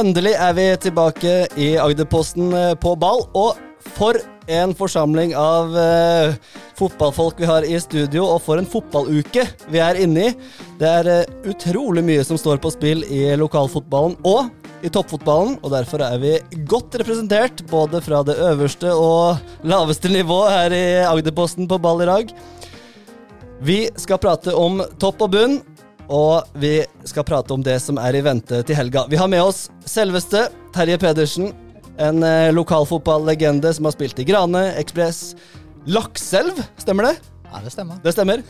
Endelig er vi tilbake i Agderposten eh, på ball, og for en forsamling av uh, fotballfolk vi har i studio, og for en fotballuke vi er inne i. Det er uh, utrolig mye som står på spill i lokalfotballen og i toppfotballen, og derfor er vi godt representert både fra det øverste og laveste nivå her i Agderposten på ball i dag. Vi skal prate om topp og bunn, og vi skal prate om det som er i vente til helga. Vi har med oss selveste Terje Pedersen. En eh, lokalfotballegende som har spilt i Grane, Ekspress, Lakselv, stemmer det? Ja, det stemmer. Det stemmer.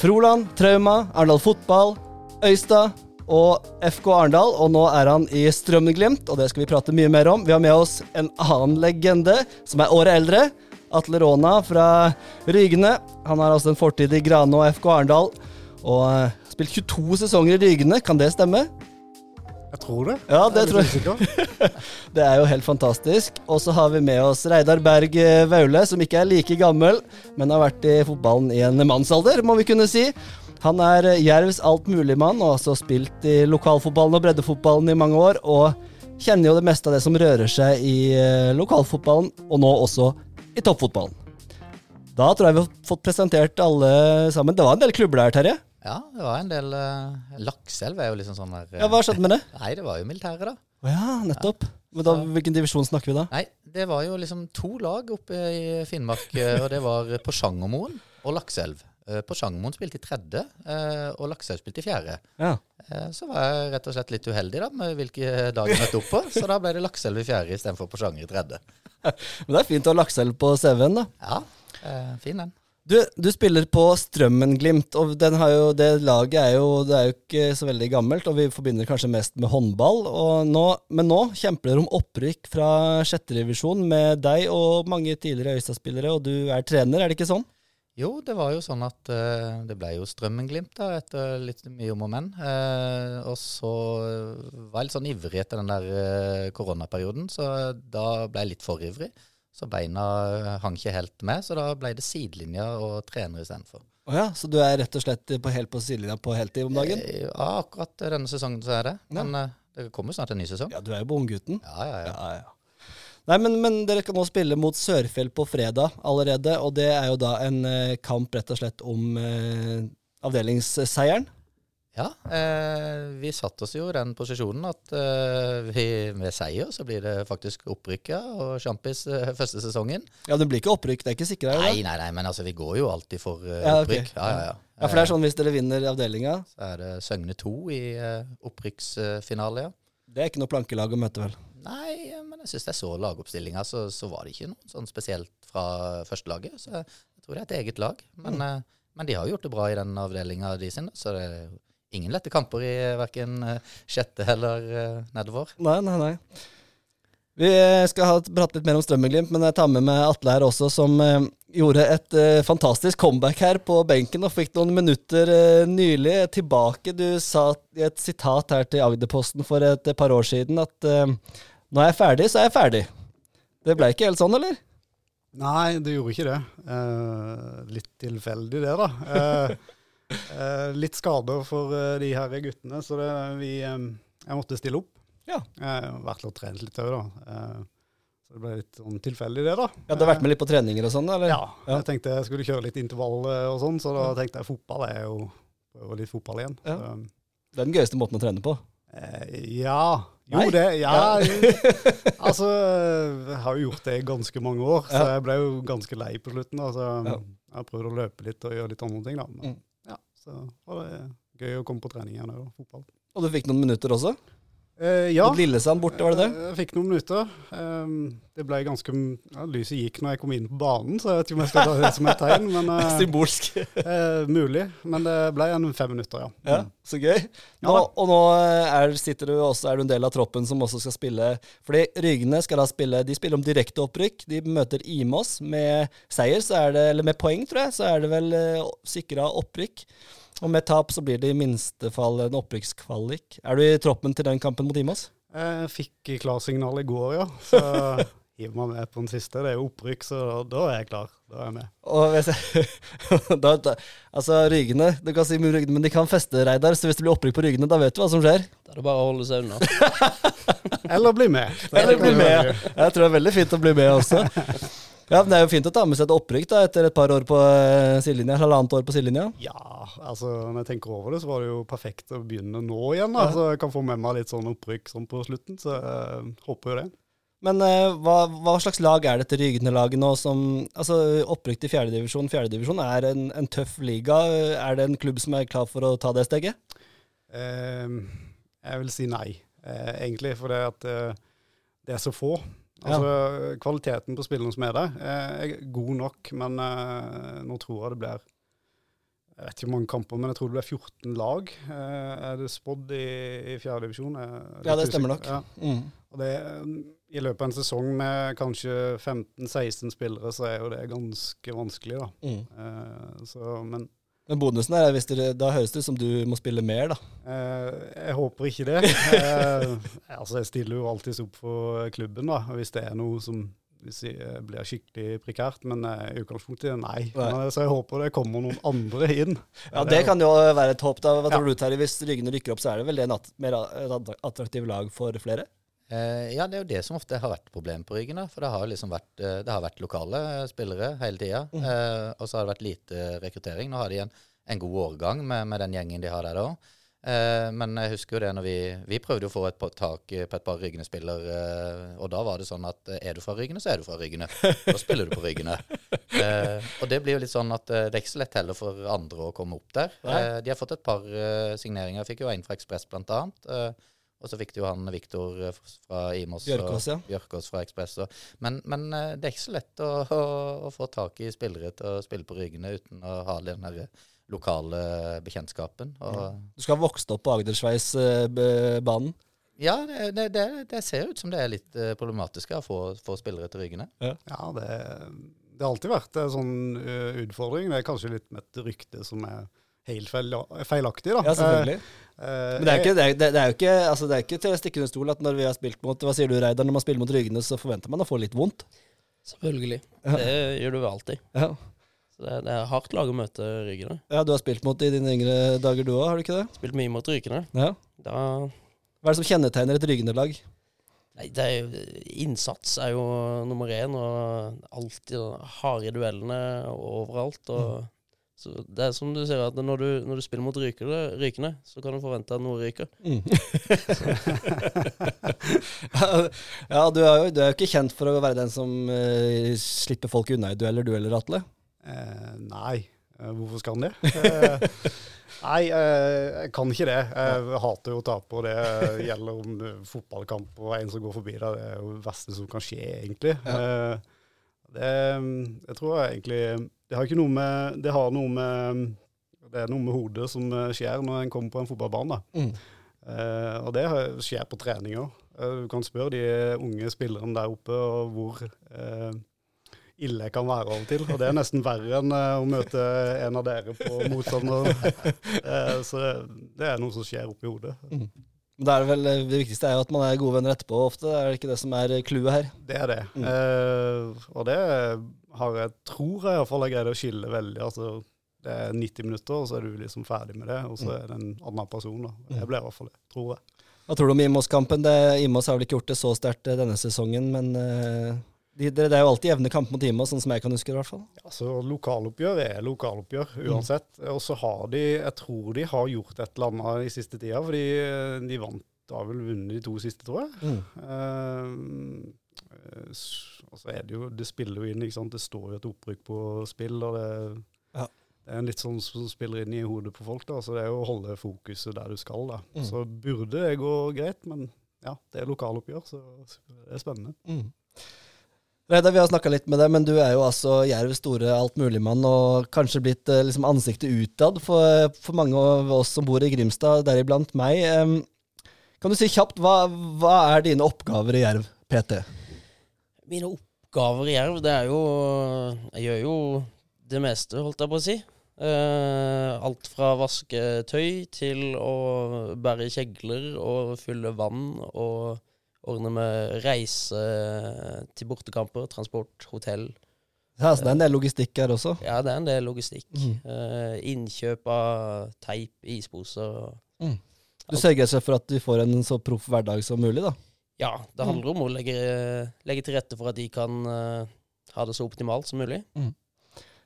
Froland, Trauma, Arendal Fotball, Øystad og FK Arendal. Og nå er han i Strømmenglimt, og det skal vi prate mye mer om. Vi har med oss en annen legende som er året eldre. Atle Råna fra Rygene. Han har altså en fortid i Grane og FK Arendal. Og eh, spilt 22 sesonger i Rygene, kan det stemme? Jeg tror det. Ja, det Jeg tror jeg. Det er jo helt fantastisk. Og så har vi med oss Reidar Berg eh, Vaule, som ikke er like gammel, men har vært i fotballen i en mannsalder, må vi kunne si. Han er eh, Jervs altmuligmann og har også spilt i lokalfotballen og breddefotballen i mange år. Og kjenner jo det meste av det som rører seg i eh, lokalfotballen, og nå også i toppfotballen. Da tror jeg vi har fått presentert alle sammen. Det var en del klubber der, Terje. Ja, det var en del uh, Lakselv er jo liksom sånn der uh, Ja, Hva skjedde med det? Nei, det var jo militæret, da. Å ja, nettopp. Men da, Hvilken divisjon snakker vi da? Nei, det var jo liksom to lag oppe i Finnmark, eh, og det var Porsangermoen og Lakselv. Eh, Porsangermoen spilte i tredje, eh, og Lakselv spilte i fjerde. Ja. Eh, Så var jeg rett og slett litt uheldig da med hvilke dager jeg møtte opp på, så da ble det Lakselv i fjerde istedenfor Porsanger i tredje. Men det er fint å ha lakselv på CV-en, da. Ja, eh, fin den. Du, du spiller på Strømmen-Glimt, og jo, det laget er jo, det er jo ikke så veldig gammelt, og vi forbinder kanskje mest med håndball. Nå, men nå kjemper dere om opprykk fra sjette divisjon med deg og mange tidligere Øystad-spillere, og du er trener, er det ikke sånn? Jo, det var jo sånn at uh, det ble jo Strømmen-Glimt da, etter litt mye om og men. Uh, og så var jeg litt sånn ivrig etter den der uh, koronaperioden, så da ble jeg litt for ivrig. Så beina hang ikke helt med, så da ble det sidelinja og trener istedenfor. Å ja, så du er rett og slett på, helt på sidelinja på heltid om dagen? Eh, Ja, akkurat denne sesongen så er det. Men eh, det kommer snart en ny sesong. Ja, du er jo bongutten. Ja, ja, ja. Ja, ja. Nei, men, men dere kan nå spille mot Sørfjell på fredag allerede, og det er jo da en eh, kamp rett og slett om eh, avdelingsseieren. Ja, eh, vi satte oss jo i den posisjonen at eh, vi, med seier så blir det faktisk opprykka og sjampis eh, første sesongen. Ja, det blir ikke opprykk, det er ikke sikra? Nei, nei, nei, men altså vi går jo alltid for eh, Ja, opprykk. Ja, ja, ja. Ja, for det er sånn hvis dere vinner avdelinga, Så er det Søgne 2 i eh, opprykksfinale, ja. det er ikke noe plankelag å møte, vel? Nei, eh, men jeg syns jeg så lagoppstillinga, så, så var det ikke noe sånn spesielt fra førstelaget. Så jeg, jeg tror det er et eget lag. Men, Mm. eh, men de har gjort det bra i den avdelinga de sin, så det er ingen lette kamper i verken sjette eller eh, nedover. Nei, nei, nei. Vi eh, skal ha prate litt mer om Strømmeglimt, men jeg tar med meg Atle her også, som eh, gjorde et eh, fantastisk comeback her på benken og fikk noen minutter eh, nylig tilbake. Du sa i et sitat her til Agderposten for et eh, par år siden at nå når jeg er ferdig, så er jeg ferdig. Det ble ikke helt sånn, eller? Nei, det gjorde ikke det. Eh, litt tilfeldig det, da. Eh, eh, litt skader for eh, de her guttene, så det, vi, eh, jeg måtte stille opp. Ja. Jeg har vært og trent litt òg, da. Eh, så det ble litt sånn tilfeldig, det, da. Ja, Du har vært med litt på treninger og sånn, eller? Ja, Ja. jeg tenkte jeg skulle kjøre litt intervall eh, og sånn, så da tenkte jeg fotball er jo prøve litt fotball igjen. Ja. Så, Det er den gøyeste måten å trene på. eh, ja. Jo, Nei? det Ja. altså, jeg har jo gjort det i ganske mange år, så jeg ble jo ganske lei på slutten. da, så Ja. Jeg har prøvd å løpe litt og gjøre litt andre ting, da. Men, Mm. Så var det gøy å komme på trening igjen og fotball. Og du fikk noen minutter også? Eh, ja. Mot Lillesand borte, var det det? Eh, Jeg fikk noen minutter. Um, det ble ganske ja, Lyset gikk når jeg kom inn på banen, så jeg vet ikke om jeg skal ta det som et tegn. Men uh, Symbolsk. uh, mulig. Men det ble en fem minutter, ja. Ja, så gøy. Nå, Ja og nå er, sitter du også, er du en del av troppen som også skal spille Fordi Rygne skal da spille De spiller om direkte opprykk. De møter Imos. Med seier, så er det, eller med poeng, tror jeg, så er det vel uh, sikra opprykk. Og med tap så blir det i minste fall en opprykkskvalik. Er du i troppen til den kampen mot Imas? Jeg fikk klarsignal i går, ja. Så hiver meg med på den siste. Det er jo opprykk, så da, da er jeg klar. Da er jeg med. Og hvis jeg, da, da, altså Rygene Du kan si mye Rygene, men de kan feste, Reidar. Så hvis det blir opprykk på Rygene, da vet du hva som skjer. Da er det bare å holde seg unna. Eller bli med. Eller bli med. Jeg tror det er veldig fint å bli med også. Ja, men Det er jo fint å ta med seg et opprykk da, etter et par år på uh, sidelinja. Halvannet år på sidelinja. Ja, altså når jeg tenker over det, så var det jo perfekt å begynne nå igjen. da, Så jeg kan få med meg litt sånn opprykk sånn på slutten. Så jeg uh, håper jo det. Men uh, hva, hva, slags lag er dette Rygende-laget nå som altså Opprykk til fjerdedivisjon. Fjerdedivisjon er en, en tøff liga. Er det en klubb som er klar for å ta det steget? Uh, jeg vil si nei, uh, egentlig. For det at det er så få. Altså, ja. Kvaliteten på spillerne som er der, er god nok, men nå tror jeg det blir jeg vet ikke hvor mange kamper, men jeg tror det blir 14 lag. er det spådd i, i fjerdedivisjon? Ja, det stemmer nok. Ja. Mm. Og det, I løpet av en sesong med kanskje 15-16 spillere, så er jo det ganske vanskelig, da. Mm. Eh, så, men men bonusen er hvis dere, da høres det ut som du må spille mer, da. Uh, jeg håper ikke det. uh, altså, jeg stiller jo alltids opp for klubben, da, hvis det er noe som hvis jeg blir skikkelig prekært, men i utgangspunktet nei. nei. Så jeg håper det kommer noen andre inn. Ja, Det kan jo være et håp. da. Hva tror ja. du, Terje? Hvis Ryggene rykker opp, så er det vel det et mer attraktivt lag for flere? Eh, ja, det er jo det som ofte har vært problemet på Ryggen. da, For det har liksom vært, eh, det har vært lokale eh, spillere hele tida. Mm. Eh, og så har det vært lite rekruttering. Nå har de en, en god årgang med, med, den gjengen de har der òg. Eh, men jeg husker jo det når vi, vi prøvde å få et tak på et par Ryggene-spillere. Eh, og da var det sånn at er du fra Ryggene, så er du fra Ryggene. Da spiller du på Ryggene. og det blir jo litt sånn at det er ikke så lett heller for andre å komme opp der. de har fått et par signeringer. Jeg fikk jo en fra Ekspress, blant annet. Og så fikk du jo han Viktor eh, fra Imos Bjørkås, ja. og Bjørkås fra Ekspress. Men, men, eh, det er ikke så lett å, å, å, få tak i spillere til å spille på Ryggene uten å ha den der lokale bekjentskapen. Og, du skal ha vokst opp på Agdersveis-banen? Ja, det, det, det, ser ut som det er litt problematisk å få, få spillere til Ryggene. Ja, ja det, det, har alltid vært en sånn utfordring. Det er kanskje litt med et rykte som er helt feil, feilaktig. da. Ja, selvfølgelig. Uh, Men det er, ikke, det, er, det er, jo ikke, altså det er ikke til å stikke under stol at når vi har spilt mot Hva sier du, Reidar? Når man spiller mot Ryggene, så forventer man å få litt vondt? Selvfølgelig. Ja. Det gjør du vel alltid. Ja. Så det, det er hardt lag å møte Ryggene. Ja, Du har spilt mot i dine yngre dager du òg, har du ikke det? Spilt mye mot Ryggene. Ja. Da Hva er det som kjennetegner et Ryggene-lag? Nei, det er jo, Innsats er jo nummer én, og alltid harde duellene overalt. og... Mm. Så det er som du sier, at når du, når du spiller mot rykende, rykende, så kan du forvente at noe ryker. Mm. ja, du er, jo, du er jo ikke kjent for å være den som uh, slipper folk unna i dueller, du eller Atle? Eh, nei, uh, hvorfor skal han det? Uh, nei, jeg kan ikke det. Jeg hater jo å tape, og det gjelder om fotballkamp og en som går forbi deg. Det er jo det verste som kan skje, egentlig. Ja. Det, jeg tror jeg egentlig det har ikke noe med Det har noe med Det er noe med hodet som skjer når en kommer på en fotballbane. Mm. Eh, og det skjer på trening òg. du kan spørre de unge spillerne der oppe hvor eh, ille jeg kan være av og til. Og det er nesten verre enn eh, å møte en av dere på motstander. Eh, så det er noe som skjer oppi hodet. Mm. Det, er vel, det viktigste er jo at man er gode venner etterpå ofte. Er det ikke det som er clouet her? Det er det. Mm. Eh, og det har jeg, tror jeg iallfall jeg greide å skille veldig. altså det er 90 minutter, og så er du liksom ferdig med det. Og så mm. er det en annen person. da. Jeg ble i hvert fall det, tror jeg. Hva tror du om Imos-kampen? Imos har vel ikke gjort det så sterkt eh, denne sesongen, men de, det, er jo alltid jevne kamper mot Imos, sånn som jeg kan huske det. i hvert fall. Ja, så Lokaloppgjør er lokaloppgjør uansett. Mm. Og så har de, jeg tror de har gjort et eller annet i siste tida, fordi eh, de vant, har vel vunnet de to siste, tror jeg. Mm. Uh, og så er det jo Det spiller jo inn, ikke sant. Det står jo et opprykk på spill, og det, ja. det er en litt sånn som spiller inn i hodet på folk. da, Så det er jo å holde fokuset der du skal. da. Mm. Så burde det gå greit, men ja, det er lokaloppgjør, så det er spennende. Mm. Reidar, vi har snakka litt med deg, men du er jo altså Jervs store altmuligmann, og kanskje blitt eh, liksom ansiktet utad for, for, mange av oss som bor i Grimstad, deriblant meg. kan du si kjapt, hva, hva er dine oppgaver i Jerv PT? Mine oppgaver i Jerv, det er jo Jeg gjør jo det meste, holdt jeg på å si. Uh, alt fra vaske tøy til å bære kjegler og fylle vann og ordner med reise til bortekamper, transport, hotell. Ja, så det er en del logistikk her også. Ja, det er en del logistikk. Mm. Uh, innkjøp av teip, isposer. Mm. Du sørger seg for at de får en så proff hverdag som mulig, da. Ja, det handler om å legge, legge til rette for at de kan uh, ha det så optimalt som mulig.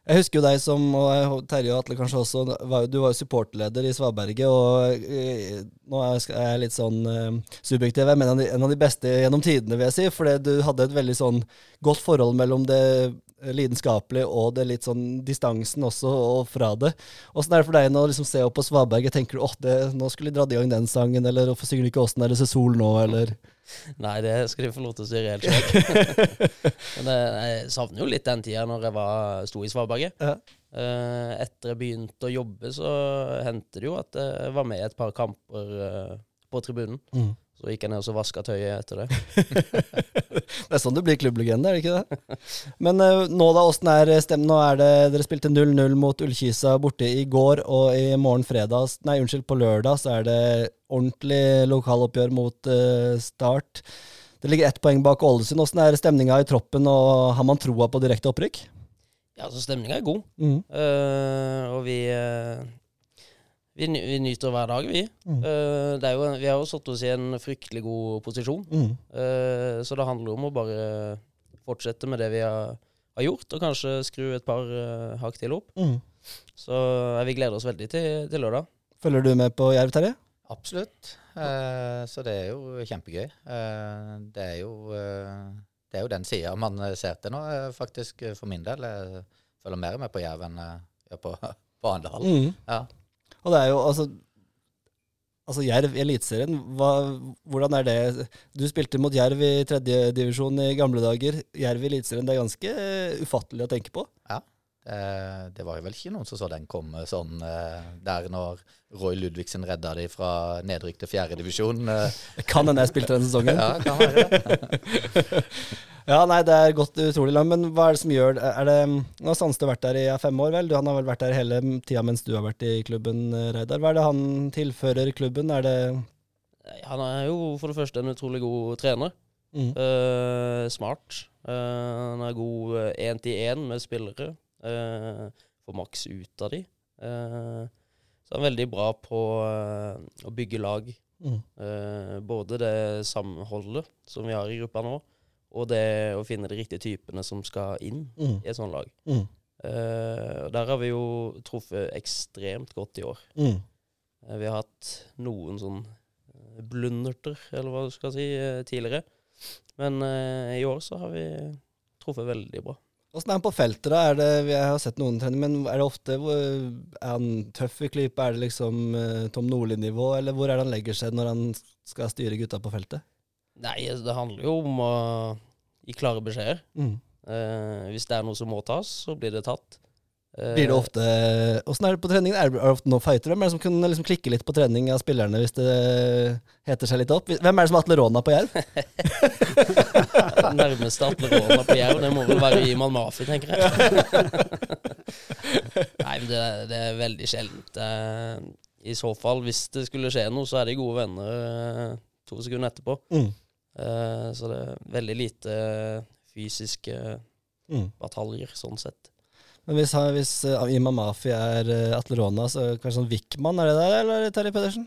Jeg husker jo deg som, og Terje og Atle kanskje også, du var jo supportleder i Svaberget, og eh, nå er jeg- litt sånn eh, subjektiv, men en av, de, beste gjennom tidene, vil jeg si, fordi du hadde et veldig sånn godt forhold mellom det lidenskapelige og det litt sånn distansen også, og fra det. Åssen er det for deg nå å liksom se opp på Svaberget, tenker du åh, nå skulle de dratt i gang den sangen, eller hvorfor synger de ikke Åssen er det så sol nå, eller Nei, det skal de få lov til å si helt sjøl. Men eh, jeg savner jo litt den tida når jeg var, sto i Svaberget. Ja. Eh, etter jeg begynte å jobbe, så hendte det jo at jeg var med i et par kamper eh, på tribunen. Mm. Så gikk jeg ned og så vaska tøyet etter det. Det er sånn du blir klubblegende, er det ikke det? Men uh, nå da, åssen er stemmen? Nå er det, dere spilte 0-0 mot Ullkisa borte i går, og i morgen fredag, nei unnskyld, på lørdag så er det ordentlig lokaloppgjør mot uh, Start. Det ligger ett poeng bak Ålesund. Åssen er stemninga i troppen, og har man troa på direkte opprykk? Ja, så stemninga er god. Mm. Uh, og vi, eh, vi Vi nyter hver dag, vi. Mm. Eh, det er jo, vi har jo satt oss i en fryktelig god posisjon. Mm. Eh, så det handler om å bare fortsette med det vi har, har gjort, og kanskje skru et par uh, hakk til opp. Mm. Så vi gleder oss veldig til, til lørdag. Følger du med på Jerv, Terje? Absolutt. Eh, så det er jo kjempegøy. Eh, det, er jo, det er jo den sida man ser til nå, faktisk for min del. Jeg følger mer med på Jerv enn jeg gjør på, på Arendal. Mm. Ja. Og det er jo altså Altså Jerv i Eliteserien, hvordan er det Du spilte mot Jerv i tredjedivisjon i gamle dager. Jerv i Eliteserien, det er ganske ufattelig å tenke på. Eh, det var jo vel ikke noen som så den komme sånn eh, der når Roy Ludvigsen redda de fra nedrykk til fjerdedivisjon. Eh, kan hende jeg spilte den sesongen. ja, kan være det. Ja, nei, det er gått utrolig langt, men hva er det som gjør det? Er det Nå har Sandstø vært der i fem år, vel? Han har vel vært der hele tida mens du har vært i klubben, Reidar. Hva er det han tilfører klubben? Er det Han er jo for det første en utrolig god trener. mm. Uh, smart. Uh, han er god én-til-én med spillere. Uh, får maks ut av de. Eh, så han er veldig bra på eh, å bygge lag. Mm. Eh, både det samholdet som vi har i gruppa nå, og det å finne de riktige typene som skal inn Mm. i et sånt lag. Mm. Eh, der har vi jo truffet ekstremt godt i år. Mm. Eh, Vi har hatt noen sånn eh, blunderter, eller hva du skal si, eh, tidligere. Men eh, i år så har vi truffet veldig bra. Åssen er han på feltet, da? Det, jeg har sett noen trene, men er det ofte Er han tøff i klypa? Er det liksom uh, Tom Nordli-nivå, eller hvor er det han legger seg når han skal styre gutta på feltet? Nei, altså, det handler jo om å gi klare beskjeder. Mm. Uh, hvis det er noe som må tas, så blir det tatt. Blir det ofte Åssen er det på trening? Er det, ofte noen fightere? Hvem er det som kunne liksom klikke litt på trening av spillerne hvis det heter seg litt opp? Hvem er det som Atle Råna på Jerv? Nærmeste Atle Råna på Jerv, det må vel være Iman Mafi, tenker jeg. Nei, men det, det er veldig sjeldent. Eh, I så fall, hvis det skulle skje noe, så er de gode venner eh, to sekunder etterpå. Mm. Eh, så det er veldig lite fysiske Mm. bataljer, sånn sett. Men hvis, han- hvis uh, Imam Mafi er uh, Atle Rona, så kanskje sånn Wickman, er det der, eller Terje Pedersen?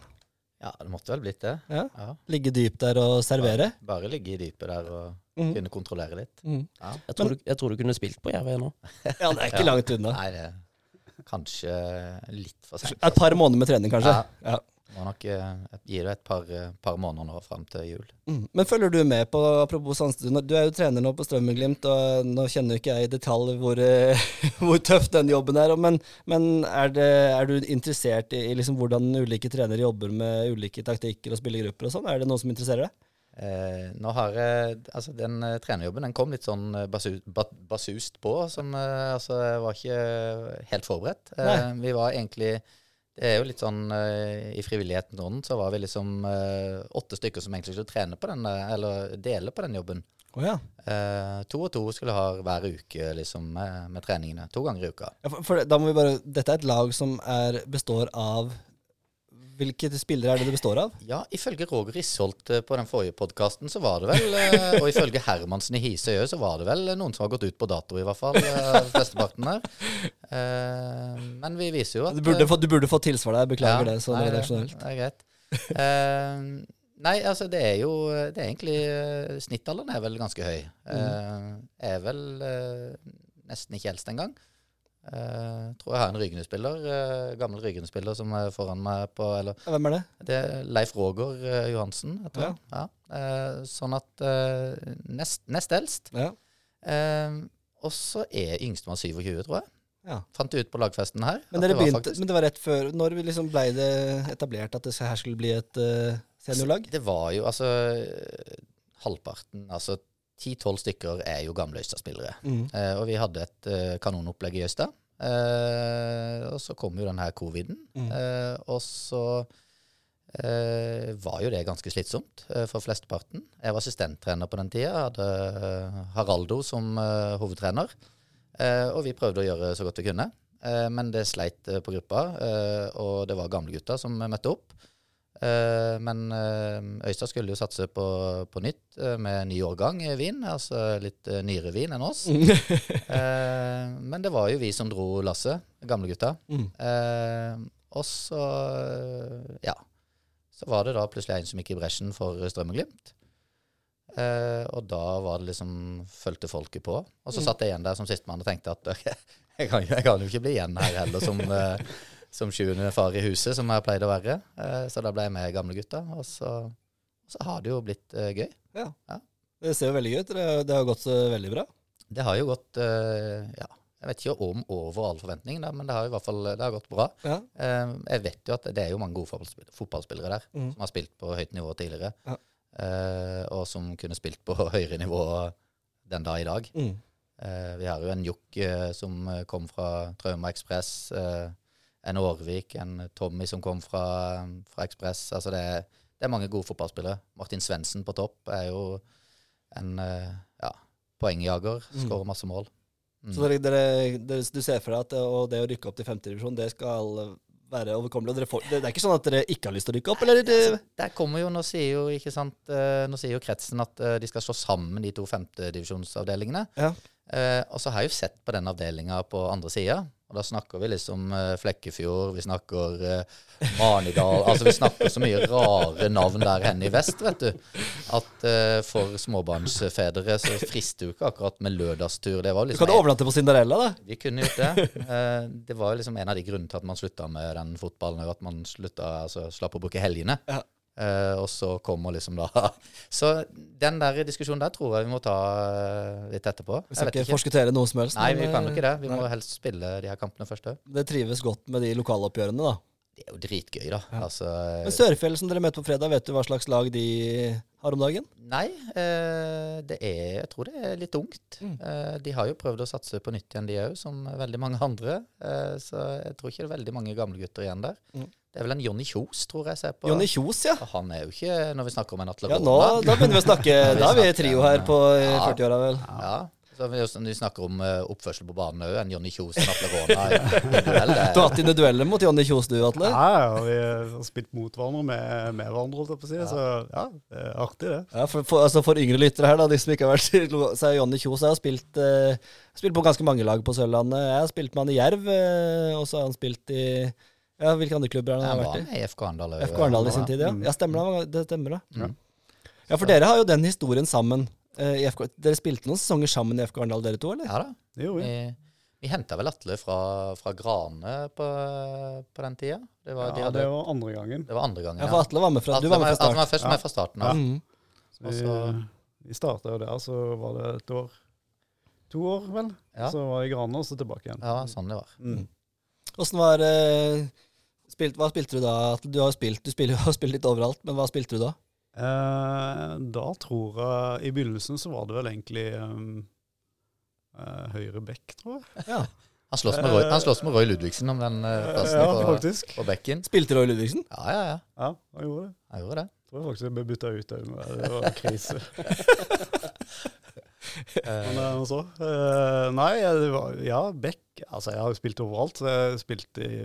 Ja, det måtte vel blitt det. Ja. Ja. Ligge dypt der og servere? Bare, bare ligge i dypet der og Mm. kunne kontrollere litt. Mm. Ja. Jeg tror, du, jeg tror du kunne spilt på Jerv nå. Ja, det er ikke Ja. langt unna. Nei, det er kanskje litt for seint. Et par måneder med trening, kanskje. Ja. Må nok eh, gi det et par, eh, par måneder nå fram til jul. Mm. Men følger du med på, apropos Sandstuen, du er jo trener nå på Strømmenglimt, og nå kjenner jo ikke jeg i detalj hvor, eh, hvor tøff den jobben er, men, men er, det, er du interessert i, i liksom hvordan ulike trenere jobber med ulike taktikker og spillergrupper og sånn? Er det noe som interesserer deg? Eh, nå har jeg Altså, den eh, trenerjobben den kom litt sånn eh, basu, ba, basust på, som eh, altså jeg var ikke helt forberedt. Eh, vi var egentlig Det er jo litt sånn eh, I frivilligheten sånn, så var vi liksom eh, åtte stykker som egentlig skulle trene på den, eh, eller dele på den jobben. Å ja. Eh, to og to skulle ha hver uke liksom med, med treningene. To ganger i uka. ja for, for da må vi bare Dette er et lag som er, består av Hvilke spillere er det det består av? Ja, ifølge Roger Risholt eh, på den forrige podkasten, så var det vel eh, Og ifølge Hermansen i Hisøy så var det vel noen som har gått ut på dato, i hvert fall. eh, Flesteparten der. Eh, Men vi viser jo at Du burde, få, du burde fått tilsvar der, beklager Ja, det sånn nei, redaksjonelt. Det er greit. Eh, nei, altså det er jo Det er egentlig eh, Snittalderen er vel ganske høy. Eh, er vel eh, nesten ikke eldst engang. Uh, tror jeg har en Rygne-spiller. Uh, gammel Rygne-spiller som er foran meg på Eller Hvem er det? det er Leif Roger uh, Johansen, heter Ja. Ja. Eh, sånn at eh, nest, nest eldst. Ja. Eh, og så er yngstemann 27, tror jeg. Ja. Fant ut på lagfesten her. Men, det var begynte, faktisk- men det var rett før Når vi liksom ble det etablert at det her skulle bli et eh, seniorlag? Det var jo altså Halvparten, altså 10-12 stykker, er jo gamle Øystad-spillere. Mm. Eh, og vi hadde et eh, kanonopplegg i Øystad. Eh, og så kom jo den her coviden. Mm. Eh, og så eh, var jo det ganske slitsomt eh, for flesteparten. Jeg var assistenttrener på den tida. Hadde Haraldo som hovedtrener. Eh, og vi prøvde å gjøre så godt vi kunne. Eh, men det sleit på gruppa, eh, og det var gamle gutter som møtte opp. Eh, men eh, Øystad skulle jo satse på, på nytt eh, med ny årgang vin, altså litt nyere vin enn oss. Eh, men det var jo vi som dro lasset, gamle gutta. Mm. Og så, ja, så var det da plutselig en som gikk i bresjen for Strømmeglimt. Og da var det liksom fulgte folket på. Og så satt jeg igjen der som sistemann og tenkte at okay, jeg kan, jeg kan jo ikke bli igjen her heller som, som sjuende far i huset, som jeg pleide å være. Eh, så da ble jeg med gamle gutta, og så, så har det jo blitt gøy. Ja. ja. Det ser jo veldig gøy ut. Det, det har gått veldig bra. Det har jo gått eh, ja, jeg vet ikke om over all forventning, da, men det har i hvert fall det har gått bra. Ja. Eh, jeg vet jo at det er jo mange gode fotballspillere, der Mm. som har spilt på høyt nivå tidligere, Ja. eh, og som kunne spilt på høyere nivå den dag i dag. Mm. Eh, vi har jo en Jokk eh, som eh, kom fra Trauma Ekspress, eh, en Årvik, en Tommy som kom fra, fra Ekspress. Altså det det er mange gode fotballspillere. Martin Svendsen på topp er jo en eh, ja, poengjager, Mm. skårer masse mål. Mm. Så dere, dere, du ser for deg at det, og det å rykke opp til femtedivisjon, det skal være overkommelig? Får, det, er ikke sånn at dere ikke har lyst til å rykke opp, eller? Det, Altså, der kommer jo, Nå sier jo ikke sant, eh, nå sier jo kretsen at eh, de skal slå sammen de to femtedivisjonsavdelingene. Ja. Eh, og så har jeg jo sett på den avdelinga på andre sida. Og da snakker vi liksom eh, Flekkefjord, vi snakker eh, Manidal Altså vi snakker så mye rare navn der henne i vest, vet du. At eh, for småbarnsfedre så frister jo ikke akkurat med lørdagstur. Det var du liksom kan overnatte på Cinderella, da. vi kunne gjort det. Eh, det var liksom en av de grunnene til at man slutta med den fotballen, og at man slutta, altså, slapp å bruke helgene. Ja. Eh, og så kommer liksom da Så den der diskusjonen der tror jeg vi må ta eh, litt etterpå. Vi skal ikke ikke. forskuttere noe som helst. Nei, vi kan jo ikke det. Vi nei. må helst spille de her kampene først òg. Det trives godt med de lokaloppgjørene, da. Det er jo dritgøy, da. Ja. Altså Men Sørfjell, som dere møter på fredag, vet du hva slags lag de har om dagen? Nei, eh, det er Jeg tror det er litt ungt. Mm. Eh, de har jo prøvd å satse på nytt igjen, de òg, som veldig mange andre. Eh, så jeg tror ikke det er veldig mange gamle gutter igjen der. Mm. Det er vel en Jonny Kjos, tror jeg ser på. Jonny Kjos, ja. Og Han er jo ikke Når vi snakker om en Atle Ja, nå, Da begynner vi å snakke. Da er vi i trio her på eh, Ja. 40-åra, vel. Ja. Så vi, når vi snakker om eh, oppførsel på banen òg, en Jonny Kjos og en Atle Råna Du har hatt dine dueller mot Jonny Kjos, du, Atle? Ja, ja, vi har spilt mot hverandre med, med hverandre, holdt jeg på å si. Så ja, det er artig, det. Ja, for, for, altså for yngre lyttere her, da, de som ikke har vært i lo- så er Jonny Kjos jeg har spilt, eh, spilt på ganske mange lag på Sørlandet. Jeg har spilt med han i Jerv, eh, og så har han spilt i ja, Hvilke andre klubber har han vært i? i FK Arendal. FK Arendal i sin tid, ja. Mm. Ja, stemmer det. Det stemmer det. Mm. Ja, for dere har jo den historien sammen. eh, i FK. Dere spilte noen sesonger sammen i FK Arendal, dere to, eller? Ja da. Det gjorde vi. Vi, vi henta vel Atle fra, fra Grane på, på den tida. Det var, de Ja, hadde, det var andre gangen. det var andre gangen. Ja, ja for Atle var med fra, du Atle var med fra Atle var først med fra starten av. Mm. Så vi, vi starta jo der, så var det et år To år, vel. Ja. Så var jeg i Grane, og så tilbake igjen. Ja, sånn det var. Mm. Åssen var eh, spilt, Hva spilte du da? Du har spilt, du spiller, har spilt litt overalt, men hva spilte du da? Eh, da tror jeg I begynnelsen så var det vel egentlig um, eh, høyre bekk, tror jeg. Ja. Han slåss med Roy, han slåss med Roy Ludvigsen om den uh, plassen ja, på, faktisk. på bekken. Spilte Roy Ludvigsen? Ja, ja, ja. Ja, han gjorde det. Han gjorde det. Jeg Tror faktisk jeg ble bytta ut òg. Det var en krise. Men Eh, eh, så eh, Nei, det var, ja, Beck Altså, jeg har jo spilt overalt. Jeg spilte i,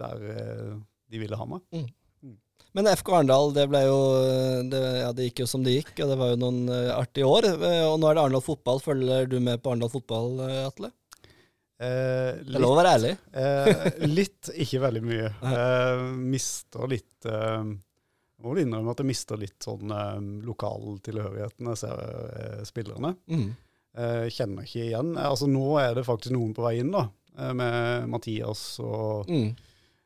der eh, de ville ha meg. Mm. Men FK Arendal, det Ja, det gikk jo som det gikk, og det var jo noen eh, artige år. Eh, Og nå er det Arendal fotball. Følger du med på Arendal fotball, Atle? Eh, Det er lov å være ærlig. Eh, litt, ikke veldig mye. Eh, mister litt eh, Må vel innrømme at jeg mister litt sånn eh, lokaltilhørigheten jeg ser eh, spillerne. Mm. Eh, kjenner ikke igjen. Altså Nå er det faktisk noen på vei inn, da. med Mathias og Mm.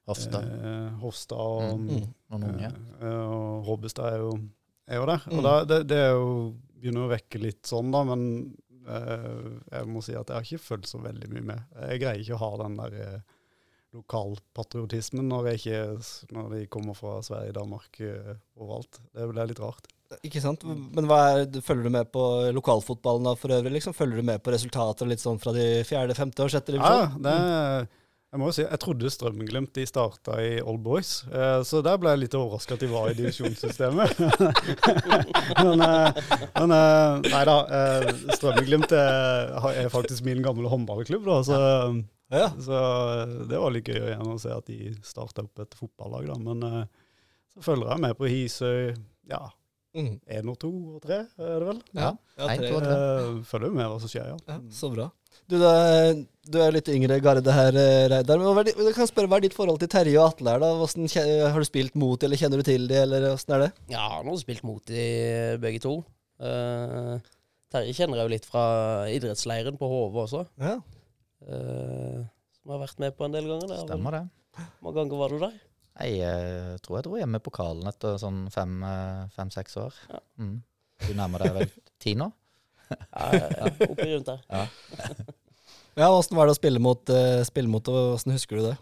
Hofstad. eh, Hofstad og, Mm. Mm. eh, og Hobbestad er jo, er jo der. Mm. Og da, det, det er jo, begynner å vekke litt sånn, da, men eh, jeg må si at jeg har ikke følt så veldig mye med. Jeg greier ikke å ha den der eh, lokalpatriotismen når, ikke, når de kommer fra Sverige, Danmark, eh, overalt. Det blir litt rart. Ikke sant? Men hva er, følger du med på lokalfotballen da for øvrig? liksom? Følger du med på resultater litt sånn fra de fjerde, femte og sjette Ja, det det, jeg må jo si, jeg trodde Strømmen-Glimt de starta i Old Boys, eh, så der ble jeg litt overraska at de var i divisjonssystemet. men eh, men eh, nei da, Strømglimt Strømmen-Glimt er, er faktisk min gamle håndballklubb, da, så, Ja. så eh, det var litt gøy igjen å se at de starta opp et fotballag. da, Men eh, så følger jeg med på Hisøy. Ja, Mm. én og to og tre, er det vel? Ja. Ja, Nei, tre. og tre. Eh, følger med hva som skjer, ja. Ja, så bra. Du, da, du er litt yngre garde her, eh, Reidar. Men hva er jeg kan spørre, hva er ditt forhold til Terje og Atle? her da? Hvordan, har du spilt mot dem, eller kjenner du til dem, eller åssen er det? Ja, han har spilt mot de begge to. Uh, Terje kjenner jeg jo litt fra idrettsleiren på Hove også. Ja. Uh, som har vært med på en del ganger. Det er Stemmer det. Hvor mange ganger var du der? Jeg tror jeg dro hjem med pokalen etter sånn fem-seks år. Ja. Mm. Du nærmer deg vel ti nå? Ja, ja, ja, oppi rundt der. ja, åssen var det å spille mot, uh, spille mot og åssen husker du det?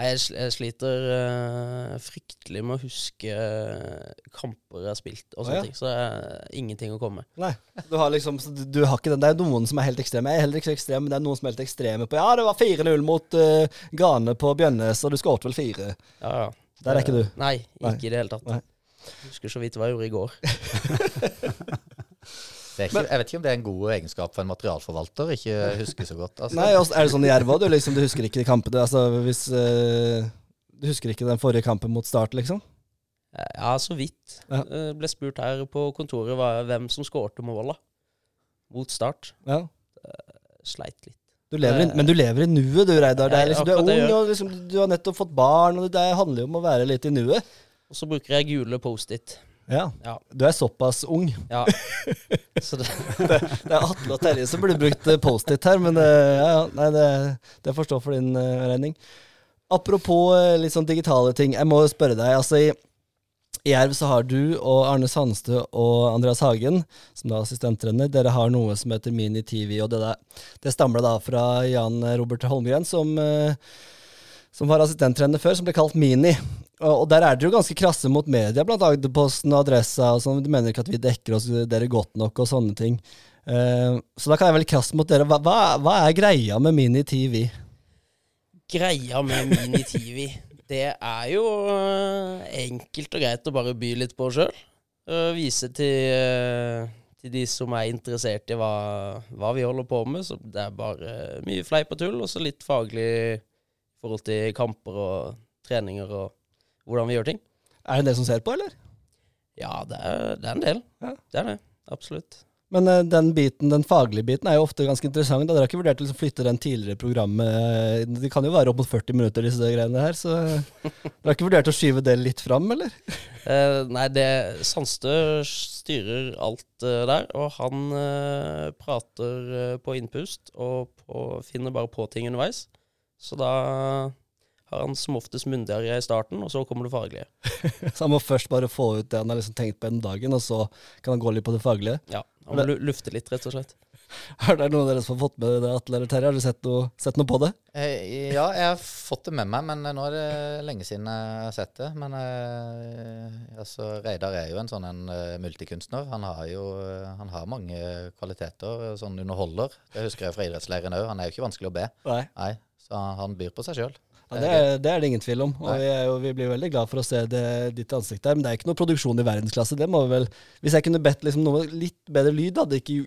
Jeg, jeg sliter uh, fryktelig med å huske eh, kamper jeg har spilt og sånne sånne ja. ting. Så det er ingenting å komme med. Nei. Du har liksom, du, du har ikke den, Det er noen som er helt ekstreme. Jeg er heller ikke så ekstrem, men det er noen som er helt ekstreme på Ja, det var 4-0 mot uh, Gane på Bjønnes, og du skåret vel fire. Ja, ja. Der er ikke du. Nei, ikke i det hele tatt. Nei. Husker så vidt hva jeg gjorde i går. Det er ikke, jeg vet ikke om det er en god egenskap for en materialforvalter, ikke huske så godt. Altså. Nei, altså, Er det sånn i Jerv òg? Du, liksom, du husker ikke de kampene altså, hvis, eh, Du husker ikke den forrige kampen mot Start, liksom? Ja, så vidt. Ja. Eh, Ble spurt her på kontoret hvem som skårte måla mot start. Ja. Sleit litt. Du lever i, men du lever i nuet, du, Reidar. Det er liksom, du er ung, og liksom, du har nettopp fått barn, og det handler jo om å være litt i nuet. Og så bruker jeg gule Post-It. Ja. Ja. Du er såpass ung. Ja. Så det, Det er Atle og Terje som burde brukt eh, Post-It her, men det, ja, ja, nei, det, det får stå for din uh, regning. Apropos eh, litt sånn digitale ting, jeg må spørre deg. altså i i Jerv så har du og Arne Sandstø og Andreas Hagen, som da er assistenttrener, dere har noe som heter Mini-TV. og Det, der, det stammer da fra Jan Robert Holmgren, som, eh, som var assistenttrener før, som ble kalt Mini. Og, der er dere jo ganske krasse mot media, blant Agderposten og Adressa. og sånn. Du mener ikke at vi dekker oss dere godt nok og sånne ting. Eh, så da kan jeg være krass mot dere. Hva, hva, er greia med Mini-TV? greia med Mini-TV, det er jo eh, enkelt og greit å bare by litt på sjøl. Vise til, eh, til de som er interessert i hva, hva vi holder på med. Så det er bare mye fleip og tull, og så litt faglig i forhold til kamper og treninger og hvordan vi gjør ting. Er det en del som ser på, eller? Ja, det er, det er en del. Ja. Det er det. Absolutt. Men eh, den biten, den faglige biten er jo ofte ganske interessant. Da. Dere har ikke vurdert å liksom flytte den tidligere programmet eh, Det kan jo være opp mot 40 minutter, disse greiene her. Så dere har ikke vurdert å skyve det litt fram, eller? Eh, nei, det Sandstø styrer alt eh, der, og han eh, prater eh, på innpust og på, finner bare på ting underveis. Så da har han som oftest myndigere i starten, og så kommer det faglige. Så han må først bare få ut det han har liksom tenkt på den dagen, og så kan han gå litt på det faglige. Ja, Han må lu- lufte litt, rett og slett. Er det noen av dere som har fått med det, Atle eller Terje? Har du sett noe, sett noe på det? Eh, Ja, jeg har fått det med meg, men nå er det lenge siden jeg har sett det. Men eh, altså, Reidar er jo en sånn en eh, multikunstner. Han har jo eh, han har mange kvaliteter, sånn underholder. Det husker jeg fra idrettsleiren òg. Han er jo ikke vanskelig å be. Nei. Nei, så han byr på seg sjøl. Ja, det, er, det er det ingen tvil om. Og vi, er jo, vi blir veldig glad for å se det, ditt ansikt der. Men det er ikke noe produksjon i verdensklasse. Det må vi vel Hvis jeg kunne bedt liksom noe litt bedre lyd, hadde ikke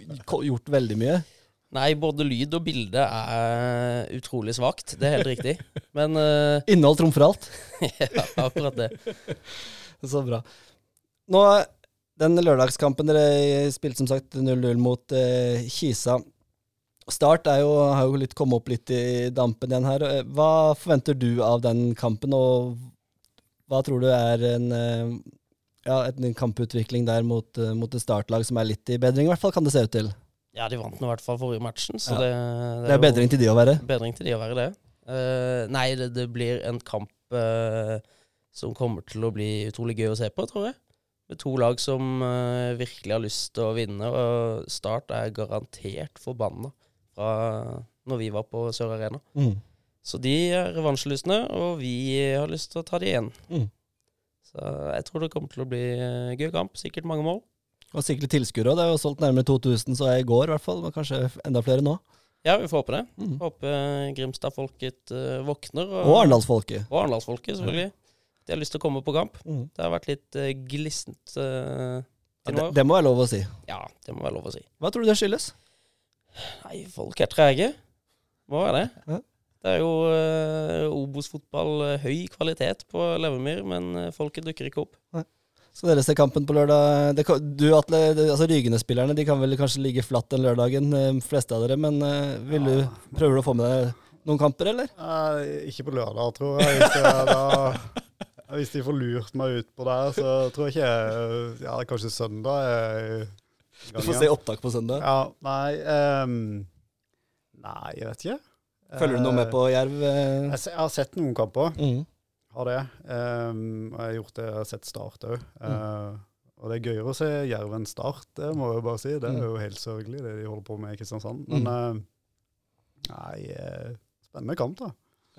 gjort veldig mye. Nei, både lyd og bilde er utrolig svakt. Det er helt riktig. Men uh... Innhold trumfer alt. ja, akkurat det. Så bra. Nå, den lørdagskampen dere spilte som sagt 0-0 mot uh, Kisa. Start er jo, har jo litt kommet opp litt i dampen igjen her. Hva forventer du av den kampen, og hva tror du er en, eh, ja, en kamputvikling der mot, eh, mot et startlag som er litt i bedring, i hvert fall, kan det se ut til? Ja, de vant nå i hvert fall forrige matchen, så Ja. det, Det er jo- bedring til de å være. bedring til de å være det. Uh, nei, det, det blir en kamp uh, som kommer til å bli utrolig gøy å se på, tror jeg. Med to lag som uh, virkelig har lyst til å vinne, og Start er garantert forbanna fra når vi var på Sør Arena. Mm. Så de er revansjelystne, og vi har lyst til å ta de igjen. Mm. Så jeg tror det kommer til å bli eh, gøy kamp. Sikkert mange mål. Og sikkert tilskuere. Det er jo solgt nærmere 2000, så i går i hvert fall. Men kanskje enda flere nå. Ja, vi får håpe det. Mm. Håper Grimstad-folket uh, våkner. Og Arendalsfolket. Og Arendalsfolket, selvfølgelig. De har lyst til å komme på kamp. Mm. Det har vært litt uh, glissent uh, Ja, det, det må være lov å si. Ja, det må være lov å si. Hva tror du det skyldes? Nei, folk er trege. Hva er det. Ja. Det er jo uh, Obos-fotball, eh, høy kvalitet på Levermyr, men eh, folket dukker ikke opp. Skal dere se kampen på lørdag? Det, du, Atle, det, altså Rygene-spillerne de kan vel kanskje ligge flatt den lørdagen, de fleste av dere. Men uh, vil du, prøver du å få med deg noen kamper, eller? Eh, ikke på lørdag, tror jeg. Hvis, da, hvis de får lurt meg ut på der, så tror jeg ikke jeg- Ja, kanskje søndag er Du får se opptak på søndag. Ja, nei um, Nei, jeg vet ikke. Følger du noe med på Jerv? eh? Jeg, jeg har sett noen kamper. Mm. Har det. Um, jeg har gjort det, jeg har sett Start òg. og det er gøyere å se Jerv enn Start, det må jeg bare si. Det er jo helt sørgelig, det de holder på med i Kristiansand. Men uh, nei, eh, spennende kamp, da.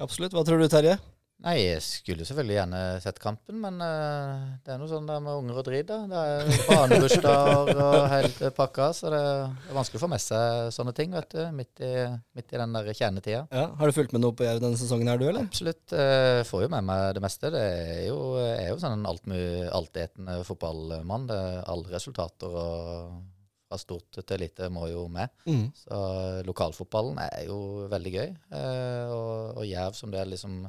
Absolutt. Hva tror du, Terje? Nei, jeg skulle selvfølgelig gjerne sett kampen, men uh, det er noe sånn der med unger og drit. da. Det er barnebursdager og hele pakka, så det er vanskelig å få med seg sånne ting vet du, midt i, midt i den der kjernetida. Ja, har du fulgt med noe på Jerv denne sesongen her, du, eller? Absolutt. Uh, får jo med meg det meste. Det er jo, er jo sånn en altetende fotballmann. Det er alle resultater og fra stort til lite må jo med. Mm. Så lokalfotballen er jo veldig gøy. Uh, og, og Jerv som det er liksom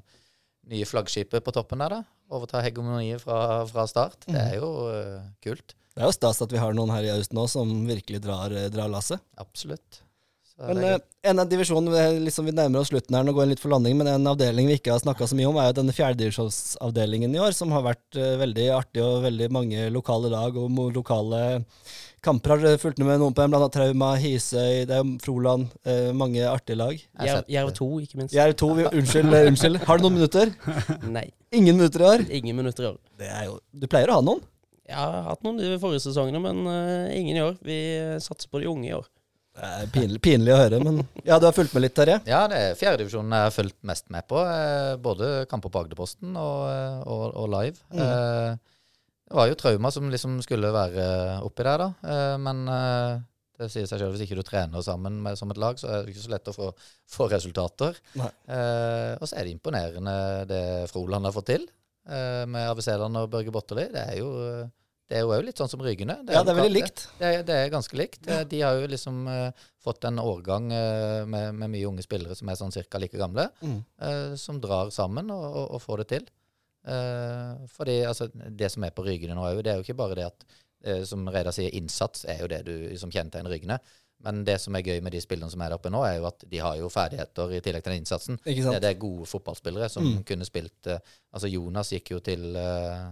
nye flaggskipet på toppen der, da. Overta hegemoniet fra, fra start. Det er jo uh, kult. Det er jo stas at vi har noen her i Aust nå som virkelig drar, eh, drar lasset. Absolutt. Men eh, en av divisjonene, vi- liksom, vi nærmer oss slutten her, nå går jeg litt for landing, men en avdeling vi ikke har snakka så mye om, er jo denne fjerdedivisjonsavdelingen i år, som har vært veldig artig, og veldig mange lokale lag og lokale kamper. Har fulgt med noen på dem? Blant annet Trauma, Hisøy, det er jo Froland. Eh, mange artige lag. Jerv, sett- 2, ikke minst. Jeg er to, vi, unnskyld, eh, unnskyld. Har du noen minutter? Nei, Ingen minutter i år? ingen minutter i år. Det er jo, du pleier å ha noen? Jeg har hatt noen de forrige sesongene, men uh, ingen i år. Vi eh, satser på de unge i år. Det er pinlig, pinlig å høre, men ja, du har fulgt med litt, Terje? Ja, det er fjerdedivisjonen jeg har fulgt mest med på. Både kamper på Agderposten og, og, og live. Mm. Eh, det var jo Trauma som liksom skulle være oppi der, da. Eh, men eh, det sier seg selv hvis ikke du trener sammen med, som et lag, så er det ikke så lett å få, få resultater. Eh, og så er det imponerende det Froland har fått til, eh, med AVC-land og Børge Botterli. Det er jo det er jo litt sånn som Rygene. Ja, det er veldig likt. det er, det er ganske likt. Ja. De har jo liksom eh, fått en årgang eh, med, med mye unge spillere som er sånn cirka like gamle, Mm. eh, som drar sammen og, og, og får det til. Eh, fordi altså, det som er på Rygene nå òg, det er jo ikke bare det at eh, som Reidar sier, innsats er jo det du som kjennetegner Rygene. Men det som er gøy med de spillerne som er der oppe nå, er jo at de har jo ferdigheter i tillegg til den innsatsen. Ikke Det, sant? det er gode fotballspillere som Mm. kunne spilt eh, Altså Jonas gikk jo til, eh,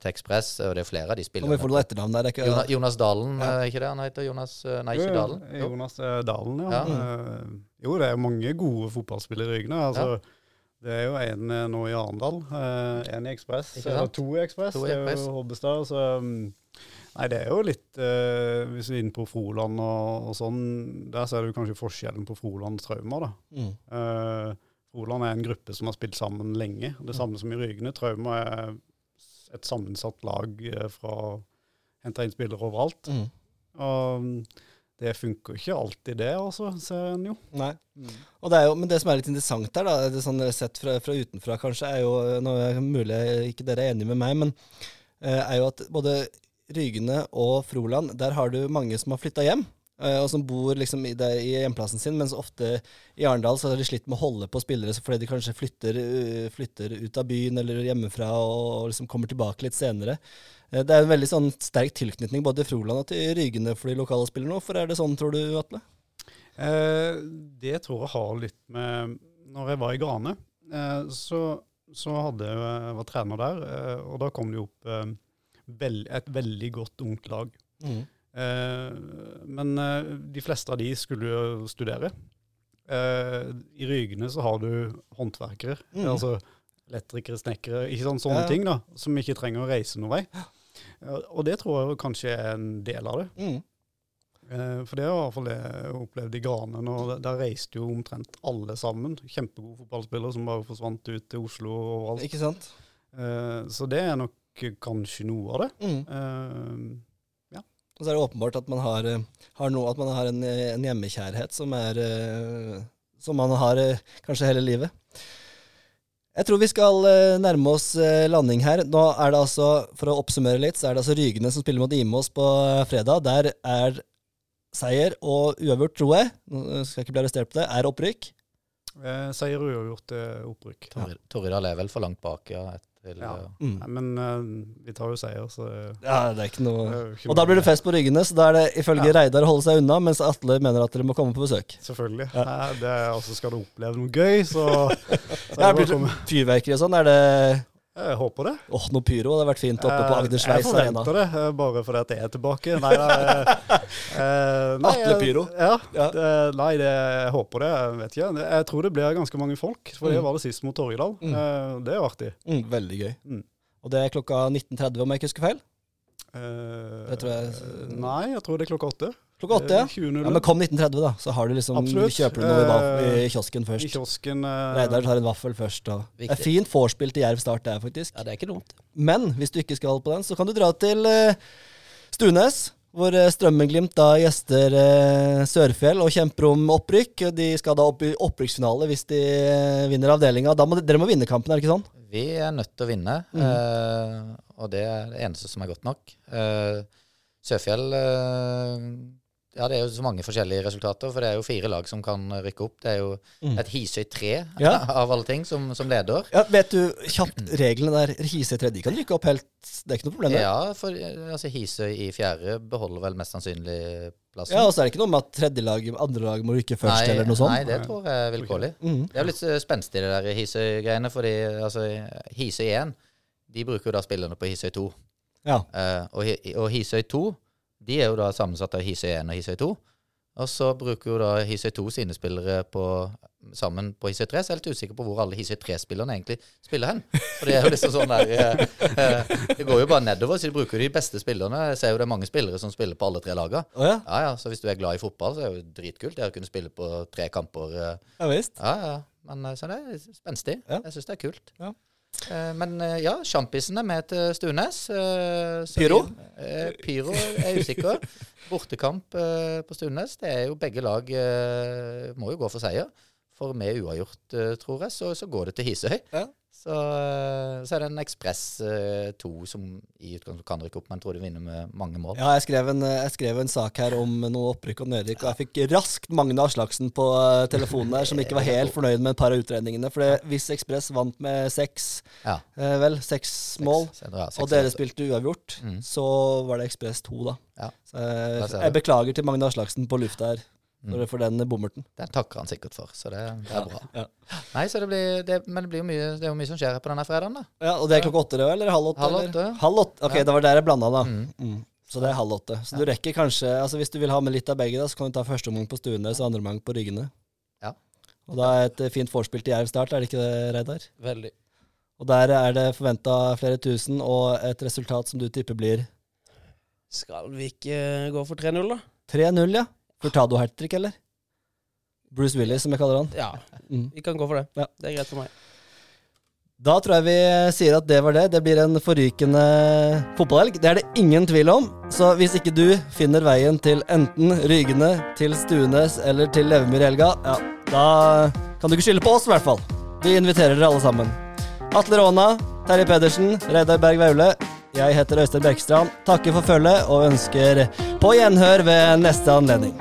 til Ekspress, og det er flere av de spillerne. vi får noe etternavn der. Det er ikke, Jonas, Jonas Dalen, Ja. eh, ikke det han heter? Jonas, nei, Jo, ikke Dalen. Jo. Jonas Dalen, ja. Ja. Eh, jo, det er mange gode fotballspillere i ryggene Altså, Det er jo en eh, nå i Arendal, én en i Ekspress, eller to i Ekspress. Det er jo Hobbestad. Så mm, Nei, det er jo litt eh, Hvis vi er inne på Froland og, og sånn, der ser du kanskje forskjellen på Froland og Trauma, da. mm. Eh, Froland er en gruppe som har spilt sammen lenge. Det samme som i Rygene. Trauma er et sammensatt lag eh, fra Henta inn spillere overalt. Mm. Og mm, det funker ikke alltid, det, altså, ser en jo. Nei. Og det er jo, men det som er litt interessant der, da, det sånn sett fra, fra utenfra kanskje, er jo Nå er mulig ikke dere er enige med meg, men eh, er jo at både Rygene og Froland, der har du mange som har flytta hjem. eh, og som bor liksom i, der, i hjemplassen sin, mens ofte i Arendal så har de slitt med å holde på spillere fordi de kanskje flytter, uh, flytter ut av byen eller hjemmefra og, og liksom kommer tilbake litt senere. Eh, Det er en veldig sånn sterk tilknytning både til Froland og til Rygene for de lokale spillerne. Hvorfor er det sånn, tror du, Atle? Eh, det tror jeg har litt med Når jeg var i Grane, eh, så, så hadde jeg, jeg var trener der, eh, og da kom det jo opp eh, vel, et veldig godt ungt lag. Eh, men eh, de fleste av de skulle jo studere. Eh, I Rygene så har du håndverkere, Mm. altså elektrikere, snekkere, ikke sånn, sånne Ja. ting da, som ikke trenger å reise noen vei. Eh, og det tror jeg kanskje er en del av det. Mm. Eh, For det er i hvert fall det jeg opplevde i Granen. og der- reiste jo omtrent alle sammen. Kjempegode fotballspillere som bare forsvant ut til Oslo og overalt. Ikke sant? Eh, Så det er nok kanskje noe av det. Mm. Ja. Og så er det åpenbart at man har, har noe, at man har en, en hjemmekjærhet som er Som man har kanskje hele livet. Jeg tror vi skal eh, nærme oss eh, landing her. Nå er det altså, For å oppsummere litt, så er det altså Rygene som spiller mot Imos på eh, fredag. Der er seier og uavgjort, tror jeg, nå skal jeg ikke bli arrestert på det, er opprykk. eh, Seier og uavgjort er opprykk. Torri- Torridal er vel for langt bak, ja. et- Til, Ja. eh, Mm. Nei, Men uh, vi tar jo seier, så Ja, det er ikke noe er ikke Og da blir det fest på Ryggene, så da er det ifølge Ja. Reidar å holde seg unna, mens Atle mener at dere må komme på besøk. Selvfølgelig. Ja. Nei, det, altså skal du oppleve noe gøy, så, så Ja, er blir det fyrverkeri og sånn? Er det Jeg håper det. Åh, noe pyro. Hadde vært fint oppe på Eh, Arena. Jeg arena. forventer det, eh, bare fordi at jeg er tilbake. Nei, nei, eh, eh, nei, Atle Pyro. Ja, Ja. Det, nei, det, jeg håper det. Jeg vet ikke. Jeg tror det blir ganske mange folk, for det Mm. var det sist mot Torgedal. Mm. Eh, Det er jo artig. Mm, veldig gøy. Mm. Og det er klokka 19.30, om jeg ikke husker feil? Uh, Det tror jeg- Nei, jeg tror det er klokka åtte. Klokka åtte, ja. Eh, 20.00. ja men kom 19.30, da. Så har du liksom, Absolutt. kjøper du noe i, va- Eh, i kiosken I kiosken. Uh, Reidar tar en vaffel først. Og. Det er fint vorspiel til Jerv Start, det er faktisk. Ja, det er ikke dumt. Men hvis du ikke skal på den, så kan du dra til uh, Stunes, hvor Strømmenglimt da gjester eh, Sørfjell og kjemper om opprykk. De skal da opp i opprykksfinale hvis de eh, vinner avdelinga. Da må de, dere må vinne kampen, er det ikke sånn? Vi er nødt til å vinne, Mhm. eh, og det er det eneste som er godt nok. Eh, Sørfjell Ja, det er jo så mange forskjellige resultater, for det er jo fire lag som kan rykke opp. Det er jo mm. et Hisøy 3 Ja. av alle ting som, som leder. Ja, vet du kjapt reglene der? Hisøy 3, de kan rykke opp helt Det er ikke noe problem. Der. Ja, for altså, Hisøy i fjerde beholder vel mest sannsynlig plassen. Ja, og så er det ikke noe med at tredje lag, andre lag må rykke først, nei, eller noe sånt. Nei, det tror jeg er vilkårlig. Mm. Det er jo litt eh, spenstig, det der Hisøy-greiene, fordi altså, Hisøy 1 de bruker jo da spillerne på Hisøy 2. Ja. Uh, og, og Hisøy 2 de er jo da sammensatt av Hisøy 1 og Hisøy 2. Og så bruker jo da Hisøy 2 sine spillere på, sammen på Hisøy 3. Så jeg er litt usikker på hvor alle Hisøy 3-spillerne egentlig spiller hen. For det er jo liksom sånn der eh, eh, Det går jo bare nedover, så de bruker de beste spillerne. Jeg ser jo det er mange spillere som spiller på alle tre laga. Oh, ja? Ja, ja, så hvis du er glad i fotball, så er det jo dritkult det å kunne spille på tre kamper. eh, Ja visst. ja, ja. Men eh, så det er spenstig. Ja. Jeg syns det er kult. Ja. Eh, men eh, ja, sjampisen er med til Stunes. eh, Pyro? pyro er usikker. Bortekamp på Stunes. Det er jo begge lag må jo gå for seier. For med uavgjort, tror jeg, så, så går det til Hisøy. Ja. Så, eh, så er det en Ekspress eh, 2 som i utgangspunktet kan rykke opp, men tror de vinner med mange mål. Ja, jeg skrev, en, jeg skrev en sak her om noe opprykk og nedrykk, og jeg fikk raskt Magne Aslaksen på eh, telefonen der, som ikke var helt fornøyd med et par av utredningene. For hvis Ekspress vant med seks, Ja. eh, vel, seks mål, Seks- ja, seks- og dere spilte uavgjort, Mm. så var det Ekspress 2, da. Ja. Så jeg, jeg beklager til Magne Aslaksen på lufta her for, for den bommerten. Den takker han sikkert for, så det, det er bra. Ja. Nei, så det blir, det, Men det blir jo mye, det er jo mye som skjer her på denne fredagen, da. Ja, Og det er klokka åtte, det, eller halv åtte? Halv eller? åtte. Halv åtte. Ok, Ja. det var der jeg blanda, da. Mm. Mm. Så det er halv åtte. Så du rekker kanskje altså Hvis du vil ha med litt av begge, da, så kan du ta første omgang på Stuenes og andre omgang på Ryggene. Ja. Og da er et eh, fint vorspiel til Jerv start, er det ikke det, Reidar? Veldig. Og der er det forventa flere tusen, og et resultat som du tipper blir Skal vi ikke gå for 3-0, da? 3-0, ja? Furtado hat trick, eller? Bruce Willis, som jeg kaller han. Ja, Mm. vi kan gå for det. Ja. Det er greit for meg. Da tror jeg vi sier at det var det. Det blir en forrykende fotballhelg. Det er det ingen tvil om. Så hvis ikke du finner veien til enten Rygene, til Stuenes eller til Levemyr i helga, ja, da kan du ikke skylde på oss, i hvert fall. Vi inviterer dere alle sammen. Atle Råna, Terje Pedersen, Reidar Berg Vaule. Jeg heter Øystein Bergstrand. Takker for følget og ønsker på gjenhør ved neste anledning.